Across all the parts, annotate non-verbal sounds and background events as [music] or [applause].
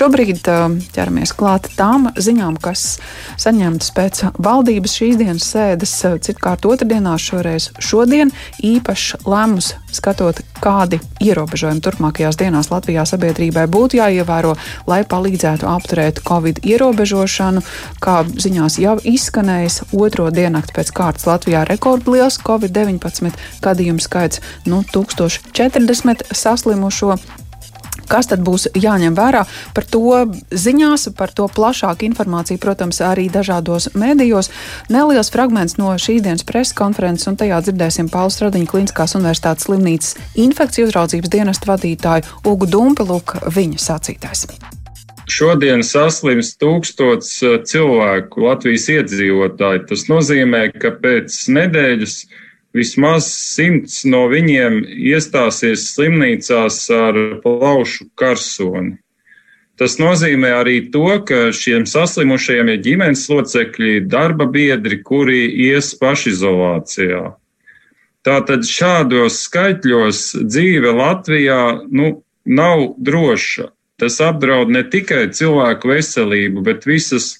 Šobrīd ķeramies klāt tām ziņām, kas saņemtas pēc valdības šīs dienas sēdes, citkārt otrdienā šoreiz šodien īpašs lēmums skatot, kādi ierobežojumi turpmākajās dienās Latvijā sabiedrībai būtu jāievēro, lai palīdzētu apturēt Covid ierobežošanu, kā ziņās jau izskanējis otro diennakti pēc kārtas Latvijā rekordliels Covid-19 gadījumu skaits - nu, 1040 saslimušo Kas tad būs jāņem vērā? Par to ziņās, par to plašāku informāciju, protams, arī dažādos mēdījos. Neliels fragments no šīs dienas preses konferences, un tajā dzirdēsim Pauli Stradiņa Kliniskās universitātes slimnīcas infekciju uzraudzības dienestu vadītāju Ugu Dumpeluk viņa sacītais. Šodien saslims tūkstots eh, cilvēku Latvijas iedzīvotāji. Tas nozīmē, ka pēc nedēļas vismaz simts no viņiem iestāsies slimnīcās ar plaušu karsoni. Tas nozīmē arī to, ka šiem saslimušajiem ir ģimenes locekļi, darba biedri, kuri ies pašizolācijā. Tātad šādos skaitļos dzīve Latvijā nu, nav droša. Tas apdraud ne tikai cilvēku veselību, bet visas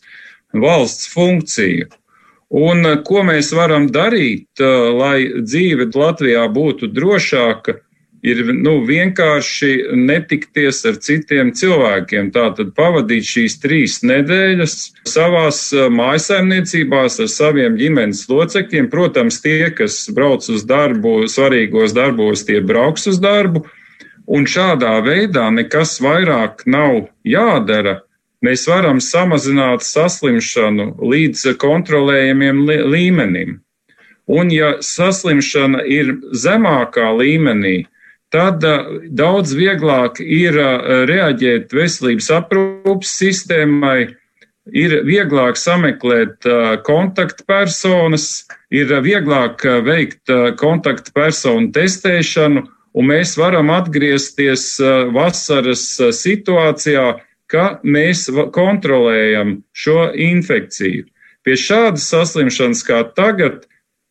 valsts funkciju. Un eh, ko mēs varam darīt, eh, lai dzīve Latvijā būtu drošāka, ir nu, vienkārši netikties ar citiem cilvēkiem. Tātad pavadīt šīs trīs nedēļas savās eh, mājasaimniecībās ar saviem ģimenes locekļiem. Protams, tie, kas brauc uz darbu, svarīgos darbos, tie brauks uz darbu. Un šādā veidā nekas vairāk nav jādara mēs varam samazināt saslimšanu līdz kontrolējamiem līmenim. Un ja saslimšana ir zemākā līmenī, tad daudz vieglāk ir reaģēt veselības aprūpas sistēmai, ir vieglāk sameklēt kontaktpersonas, ir vieglāk veikt kontaktpersonu testēšanu, un mēs varam atgriezties vasaras situācijā, ka mēs kontrolējam šo infekciju. Pie šādas saslimšanas kā tagad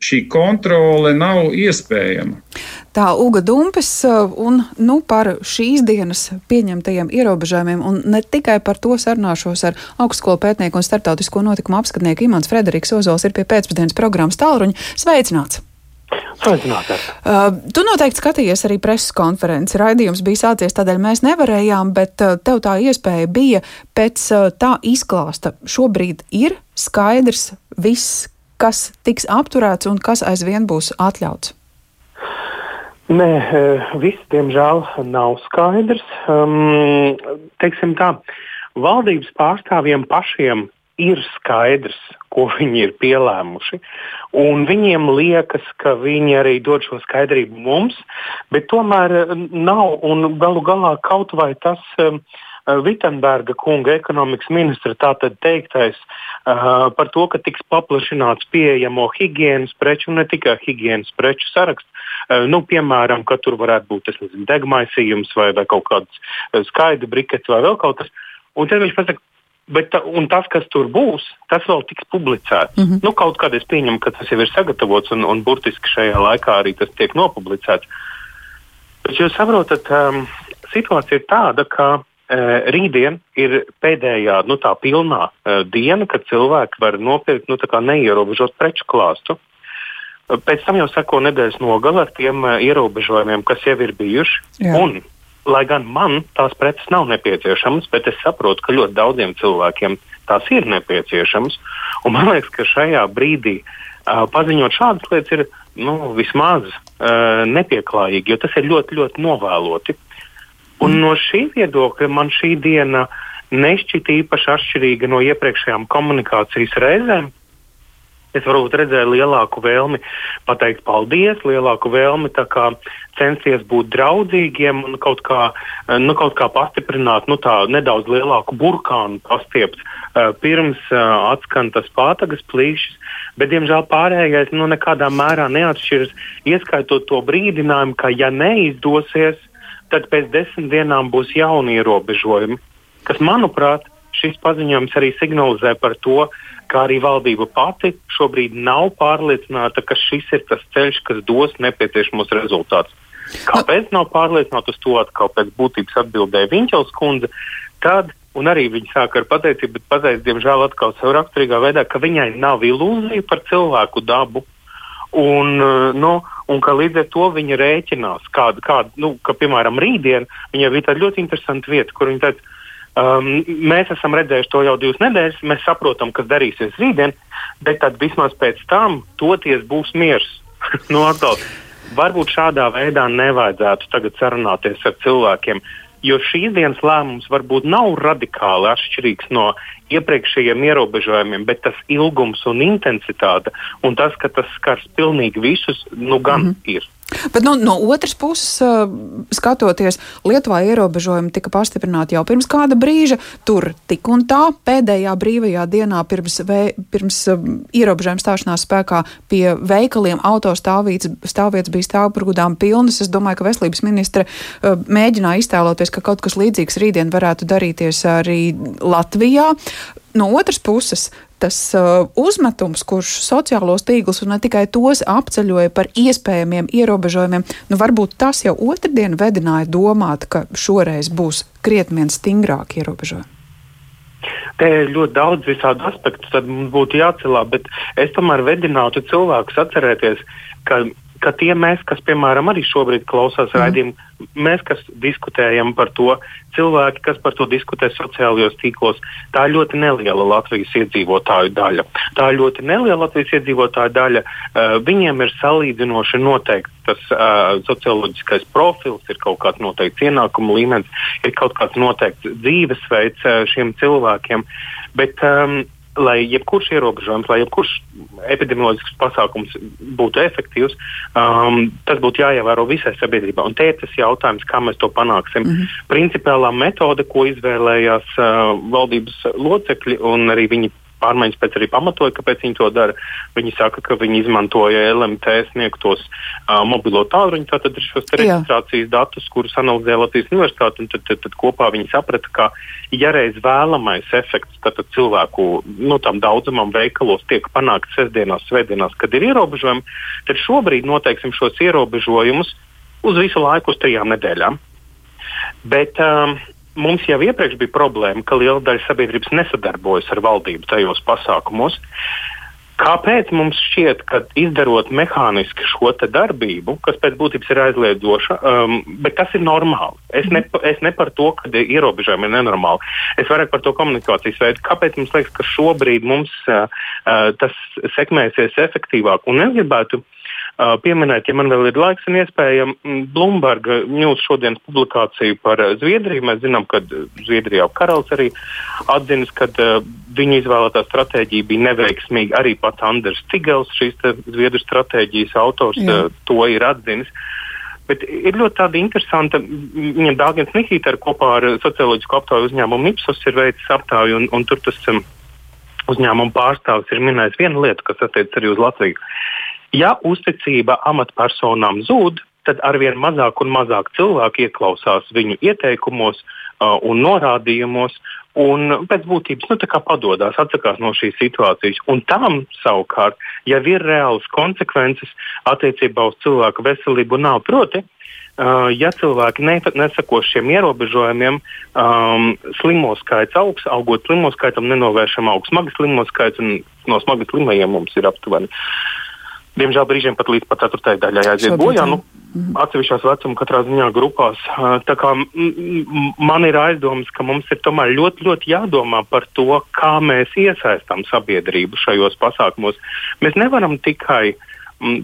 šī kontrole nav iespējama. Tā Uga Dumpis uh, un nu, par šīs dienas pieņemtajiem ierobežojumiem, un ne tikai par to sarunāšos ar augstskolu pētnieku un starptautisko notikumu apskatnieku Imants Frederiks Ozols ir pie pēcpusdienas programmas tālruņa. Sveicināts! Sveicināti! Uh, tu noteikti skatījies arī preses konferenci. Raidījums bija sācies, tādēļ mēs nevarējām, bet uh, tev tā iespēja bija pēc uh, tā izklāsta. Šobrīd ir skaidrs viss, kas tiks apturēts un kas aizvien būs atļauts. Nē, viss, diemžēl, nav skaidrs. Um, teiksim tā, valdības pārstāvjiem pašiem ir skaidrs, ko viņi ir pielēmuši. Un viņiem liekas, ka viņi arī dod šo skaidrību mums, bet tomēr eh, nav. Galu galā kaut vai tas um, Vitsenberga kunga ekonomikas ministra tātad teiktais uh, par to, ka tiks paplašināts pieejamo higiēnas preču un ne tikai higiēnas preču saraksts. Uh, nu, piemēram, ka tur varētu būt nezinu, degmaisījums vai, vai kaut kāds skaidrs brikets vai vēl kaut kas. Un tad viņš pasaka, Bet, tas, kas tur būs, tas vēl tiks publicēts. Mm -hmm. nu, kaut kādā es pieņemu, ka tas jau ir sagatavots un, un burtiski šajā laikā arī tas tiek nopublicēts. Bet jūs saprotat, um, situācija ir tāda, ka uh, rītdien ir pēdējā, nu tā pilnā uh, diena, kad cilvēki var nopirkt nu, neierobežot preču klāstu. Pēc tam jau seko nedēļas nogale ar tiem uh, ierobežojumiem, kas jau ir bijuši. Jā. Un lai gan man tās preces nav nepieciešamas, bet es saprotu, ka ļoti daudziem cilvēkiem tās ir nepieciešamas. Un man liekas, ka šajā brīdī uh, paziņot šādas lietas ir nu, vismaz uh, nepieklājīgi, jo tas ir ļoti, ļoti novēloti. Un no šī viedokļa man šī diena nešķita īpaši atšķirīga no iepriekšējām komunikācijas reizēm. Es varbūt redzēju lielāku vēlmi pateikt paldies, lielāku vēlmi censties būt draudzīgiem un kaut kā, nu, kaut kā pastiprināt, nu, nedaudz lielāku burkānu pastiept uh, pirms uh, atskan tas pātagas plīšs. Bet, diemžēl, pārējais nu, nekādā mērā neatšķiras, ieskaitot to brīdinājumu, ka, ja neizdosies, tad pēc desmit dienām būs jauni ierobežojumi, kas, manuprāt, šis paziņojums arī signalizē par to, kā arī valdība pati šobrīd nav pārliecināta, ka šis ir tas ceļš, kas dos nepieciešamos rezultātus. Kāpēc nav pārliecināta uz to atkal pēc būtības atbildēja Viņķels kundze? Tad Un arī viņa sāka ar pateicību, bet pateica, diemžēl, atkal savā raksturīgā veidā, ka viņai nav ilūzija par cilvēku dabu. Un, uh, nu, un ka līdz ar to viņa rēķinās, kāda, kāda, nu, ka, piemēram, rītdien viņai bija tāda ļoti interesanta vieta, kur viņa teica, um, mēs esam redzējuši to jau divas nedēļas, mēs saprotam, kas darīsies rītdien, bet tad vismaz pēc tam toties būs miers. [laughs] nu, atkal, varbūt šādā veidā nevajadzētu tagad sarunāties ar cilvēkiem. Jo šīs dienas lēmums varbūt nav radikāli atšķirīgs no iepriekšējiem ierobežojumiem, bet tas ilgums un intensitāte un tas, ka tas skars pilnīgi visus, nu gan mm -hmm. ir. Bet nu, no otras puses, skatoties, Lietuvā ierobežojumi tika pastiprināti jau pirms kāda brīža. Tur tik un tā pēdējā brīvajā dienā pirms, vē, pirms ierobežojuma stāšanās spēkā pie veikaliem autostāvvietas bija stāvbrūdām pilnas. Es domāju, ka veselības ministre mēģināja iztēloties, ka kaut kas līdzīgs rītdien varētu darīties arī Latvijā. No otras puses, tas uh, uzmetums, kurš sociālos tīklus un ne tikai tos apceļoja par iespējamiem ierobežojumiem, nu varbūt tas jau otrdien vedināja domāt, ka šoreiz būs krietni vien stingrāki ierobežojumi. Te ir ļoti daudz visādi aspektu, tad mums būtu jācelā, bet es tomēr vedinātu cilvēkus atcerēties, ka ka tie mēs, kas, piemēram, arī šobrīd klausās mm. raidījumu, mēs, kas diskutējam par to, cilvēki, kas par to diskutē sociālajos tīklos, tā ir ļoti neliela Latvijas iedzīvotāju daļa. Tā ir ļoti neliela Latvijas iedzīvotāju daļa. Uh, viņiem ir salīdzinoši noteikts tas uh, socioloģiskais profils, ir kaut kāds noteikts ienākumu līmenis, ir kaut kāds noteikts dzīvesveids uh, šiem cilvēkiem. Bet, um, lai jebkurš ierobežojums, lai jebkurš epidemioloģisks pasākums būtu efektīvs, um, tas būtu jāievēro visai sabiedrībai. Un te ir tas jautājums, kā mēs to panāksim. Mm -hmm. Principiālā metode, ko izvēlējās uh, valdības locekļi un arī viņi pārmaiņas pēc arī pamatoja, kāpēc viņi to dara. Viņi saka, ka viņi izmantoja LMT sniegtos uh, mobilo tālruņu, tātad ir šos reģistrācijas datus, kurus analizē Latvijas universitāte, un tad, tad, tad kopā viņi saprata, ka ja reiz vēlamais efekts tātad cilvēku nu, tam daudzumam veikalos tiek panākts sestdienās, svētdienās, kad ir ierobežojumi, tad šobrīd noteiksim šos ierobežojumus uz visu laiku, uz trijām nedēļām. Bet, um, mums jau iepriekš bija problēma, ka liela daļa sabiedrības nesadarbojas ar valdību tajos pasākumos. Kāpēc mums šķiet, ka izdarot mehāniski šo darbību, kas pēc būtības ir aizliedzoša, um, bet tas ir normāli? Es ne, es ne par to, ka ierobežojumi ir nenormāli. Es vairāk par to komunikācijas veidu. Kāpēc mums liekas, ka šobrīd mums uh, uh, tas sekmēsies efektīvāk? Un es gribētu uh, pieminēt, ja man vēl ir laiks un iespēja, Bloomberg News šodienas publikāciju par Zviedriju. Mēs zinām, ka Zviedrijā karalis arī atzinis, ka viņu izvēlētā stratēģija bija neveiksmīga. Arī pats Anders Cigels, šīs Zviedru stratēģijas autors, Jā. to ir atzinis. Bet ir ļoti interesanti, viņam Dārgājs Nikīta kopā ar socioloģisku aptauju uzņēmumu Ipsos ir veicis aptauju, un, un tur tas um, uzņēmuma pārstāvis ir minējis vienu lietu, kas attiecas arī uz Latviju. Ja uzticība amatpersonām zūd, tad arvien mazāk un mazāk cilvēku ieklausās viņu ieteikumos uh, un norādījumos, un pēc būtības nu, padodas, atsakās no šīs situācijas. Un tam savukārt jau ir reāls konsekvences attiecībā uz cilvēku veselību. Nav proti, Uh, ja cilvēki ne, nesako šiem ierobežojumiem, um, slimo skaits augs, augot slimo skaitam, nenovēršam augs smagi slimo skaits, un no smagi slimajiem mums ir aptuveni Diemžēl brīžiem pat līdz pat ceturtajai daļai aiziet bojā. Nu, mhm. atsevišķās vecuma katrā ziņā grupās. Tā kā man ir aizdomas, ka mums ir tomēr ļoti, ļoti jādomā par to, kā mēs iesaistām sabiedrību šajos pasākumos. Mēs nevaram tikai.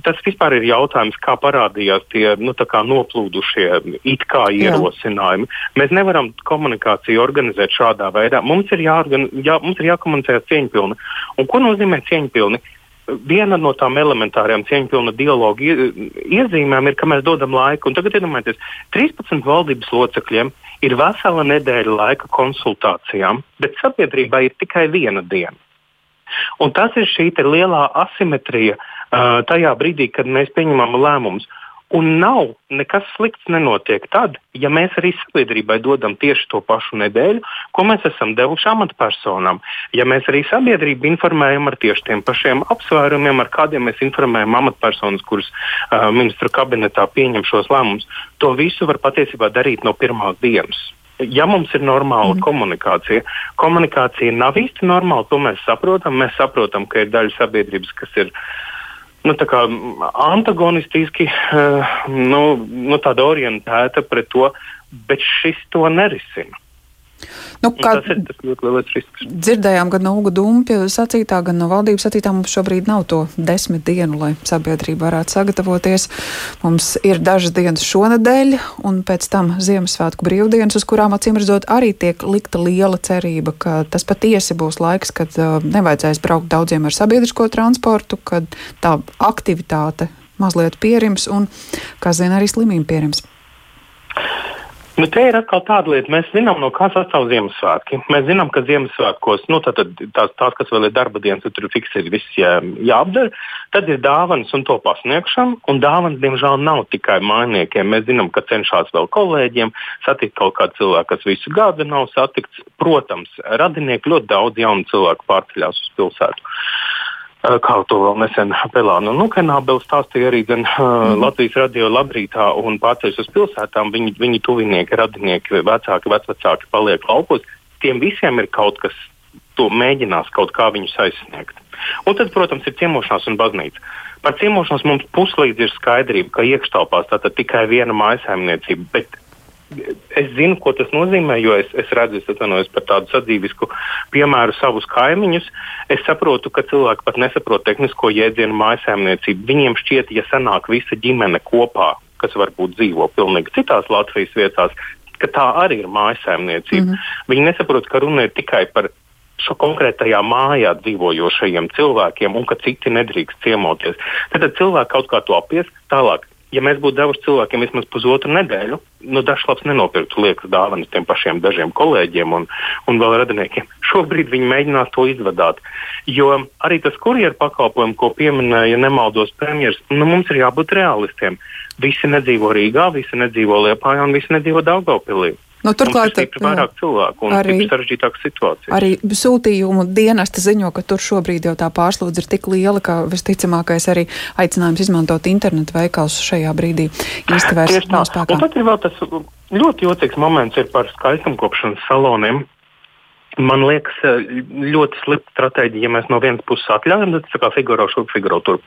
Tas vispār ir jautājums, kā parādījās tie nu, noplūdušie it kā ierosinājumi. Jā. Mēs nevaram komunikāciju organizēt šādā veidā. Mums ir, jāorgan, jā, mums ir jākomunicē cieņpilni. Un ko nozīmē cieņpilni? Viena no tām elementārajām cieņpilna dialoga iezīmēm ir, ka mēs dodam laiku. Un tagad iedomājieties, 13 valdības locekļiem ir vesela nedēļa laika konsultācijām, bet sabiedrībai ir tikai viena diena. Un tas ir šī lielā asimetrija uh, tajā brīdī, kad mēs pieņemam lēmumus. Un nav nekas slikts nenotiek tad, ja mēs arī sabiedrībai dodam tieši to pašu nedēļu, ko mēs esam devuši amatpersonām. Ja mēs arī sabiedrību informējam ar tieši tiem pašiem apsvērumiem, ar kādiem mēs informējam amatpersonas, kuras uh, ministru kabinetā pieņem šos lēmumus, to visu var patiesībā darīt no pirmās dienas. Ja mums ir normāla mm. komunikācija, komunikācija nav īsti normāla, to mēs saprotam. Mēs saprotam, ka ir daļa sabiedrības, kas ir nu, antagonistiski uh, nu, nu, orientēta pret to, bet šis to nerisina. Nu, kā tas ir tas ļoti lielais risks. Dzirdējām gan no Uga Dumpja sacītā, gan no valdības sacītā, mums šobrīd nav to desmit dienu, lai sabiedrība varētu sagatavoties. Mums ir dažas dienas šonadēļ, un pēc tam Ziemassvētku brīvdienas, uz kurām acīm redzot arī tiek likta liela cerība, ka tas patiesi būs laiks, kad uh, nevajadzēs braukt daudziem ar sabiedrisko transportu, kad tā aktivitāte mazliet pierims un, kā zina, arī slimība pierims. Nu, te ir atkal tāda lieta, mēs zinām, no kā sastāv Ziemassvētki. Mēs zinām, ka Ziemassvētkos, nu, tad, tās, tās, kas vēl ir darba dienas, tur fiks ir viss jā, jāapdara, tad ir dāvanas un to pasniegšana. Un dāvanas, diemžēl, nav tikai mainiekiem. Mēs zinām, ka cenšas vēl kolēģiem satikt kaut kādu cilvēku, kas visu gadu nav satikts. Protams, radinieki ļoti daudz jaunu cilvēku pārceļās uz pilsētu. Kā to vēl nesen Pelāna un Lukenābela stāstīja arī gan uh, mm. Latvijas radio labrītā un pārceļas uz pilsētām. Viņi, viņi tuvinieki, radinieki, vecāki, vecvecāki paliek laukos. Tiem visiem ir kaut kas, to mēģinās kaut kā viņus aizsniegt. Un tad, protams, ir ciemošanās un baznīca. Par ciemošanos mums puslīdz ir skaidrība, ka iekštelpās tātad tikai viena mājsaimniecība, bet es zinu, ko tas nozīmē, jo es, es redzu, es atvainojos par tādu sadzīvisku piemēru savus kaimiņus. Es saprotu, ka cilvēki pat nesaprot tehnisko jēdzienu mājasēmniecību. Viņiem šķiet, ja sanāk visa ģimene kopā, kas varbūt dzīvo pilnīgi citās Latvijas vietās, ka tā arī ir mājasēmniecība. Mm -hmm. Viņi nesaprot, ka runa ir tikai par šo konkrētajā mājā dzīvojošajiem cilvēkiem un ka citi nedrīkst ciemoties. Tad, tad cilvēki kaut kā to apies tālāk ja mēs būtu devuši cilvēkiem vismaz pusotru nedēļu, nu, dažs labs nenopirktu liekas dāvanas tiem pašiem dažiem kolēģiem un, un vēl radiniekiem. [laughs] Šobrīd viņi mēģinās to izvadāt. Jo arī tas kurjeru pakalpojumu, ko pieminēja nemaldos premjeras, nu, mums ir jābūt realistiem. Visi nedzīvo Rīgā, visi nedzīvo Liepājā un visi nedzīvo Daugavpilī. Nu, turklāt ir vairāk cilvēku un arī, sarežģītāka situācija. Arī sūtījumu dienesta ziņo, ka tur šobrīd jau tā pārslodze ir tik liela, ka visticamākais arī aicinājums izmantot internetu veikals šajā brīdī īsti vairs nav spēkā. Un tad ir vēl tas ļoti jocīgs moments par skaistumkopšanas saloniem. Man liekas, ļoti slikta stratēģija, ja mēs no vienas puses atļaujam, tad tas kā figūro šurp, figūro turp.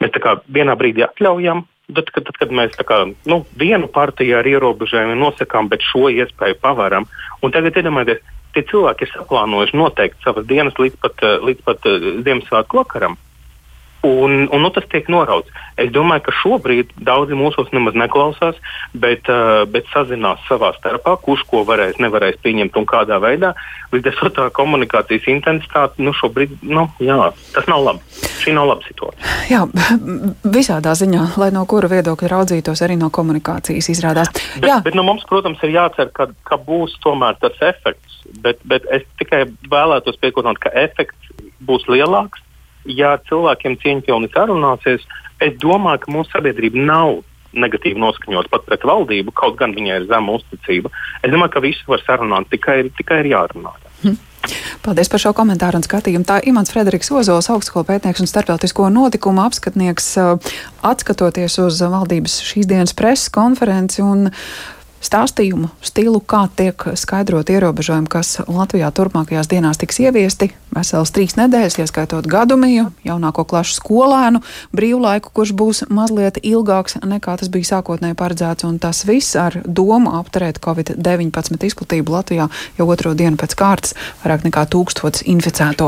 Mēs tā kā vienā brīdī atļaujam, Tad, kad, tad, kad mēs kā, nu, vienu partiju ar ierobežojumiem nosakām, bet šo iespēju pavaram, un tagad iedomājieties, tie cilvēki ir saplānojuši noteikti savas dienas līdz pat, eh, līdz pat uh, Ziemassvētku vakaram. Un, un nu, tas tiek norauts. Es domāju, ka šobrīd daudzi mūsos nemaz neklausās, bet, uh, bet sazinās savā starpā, kurš ko varēs, nevarēs pieņemt un kādā veidā. Līdz ar to tā komunikācijas intensitāte nu, šobrīd nu, jā, tas nav labi. Šī nav laba situācija. Jā, [laughs] visādā ziņā, lai no kura viedokļa raudzītos, arī no komunikācijas izrādās. Bet, jā. bet nu, mums, protams, ir jācer, ka, ka būs tomēr tas efekts. Bet, bet es tikai vēlētos piekodināt, ka efekts būs lielāks ja cilvēkiem cieņpilni sarunāsies, es domāju, ka mūsu sabiedrība nav negatīvi noskaņot pat pret valdību, kaut gan viņai ir zema uzticība. Es domāju, ka visu var sarunāt, tikai, tikai ir jārunā. Hm. Paldies par šo komentāru un skatījumu. Tā Imants Frederiks Ozols, augstskolu pētnieks un starptautisko notikumu apskatnieks, atskatoties uz valdības šīs dienas preses konferenci un stāstījumu stilu, kā tiek skaidrot ierobežojumi, kas Latvijā turpmākajās dienās tiks ieviesti. Veselas trīs nedēļas, ieskaitot gadumiju, jaunāko klašu skolēnu, brīvlaiku, kurš būs mazliet ilgāks nekā tas bija sākotnēji paredzēts, un tas viss ar domu apturēt Covid-19 izplatību Latvijā jau otro dienu pēc kārtas vairāk nekā tūkstots inficēto.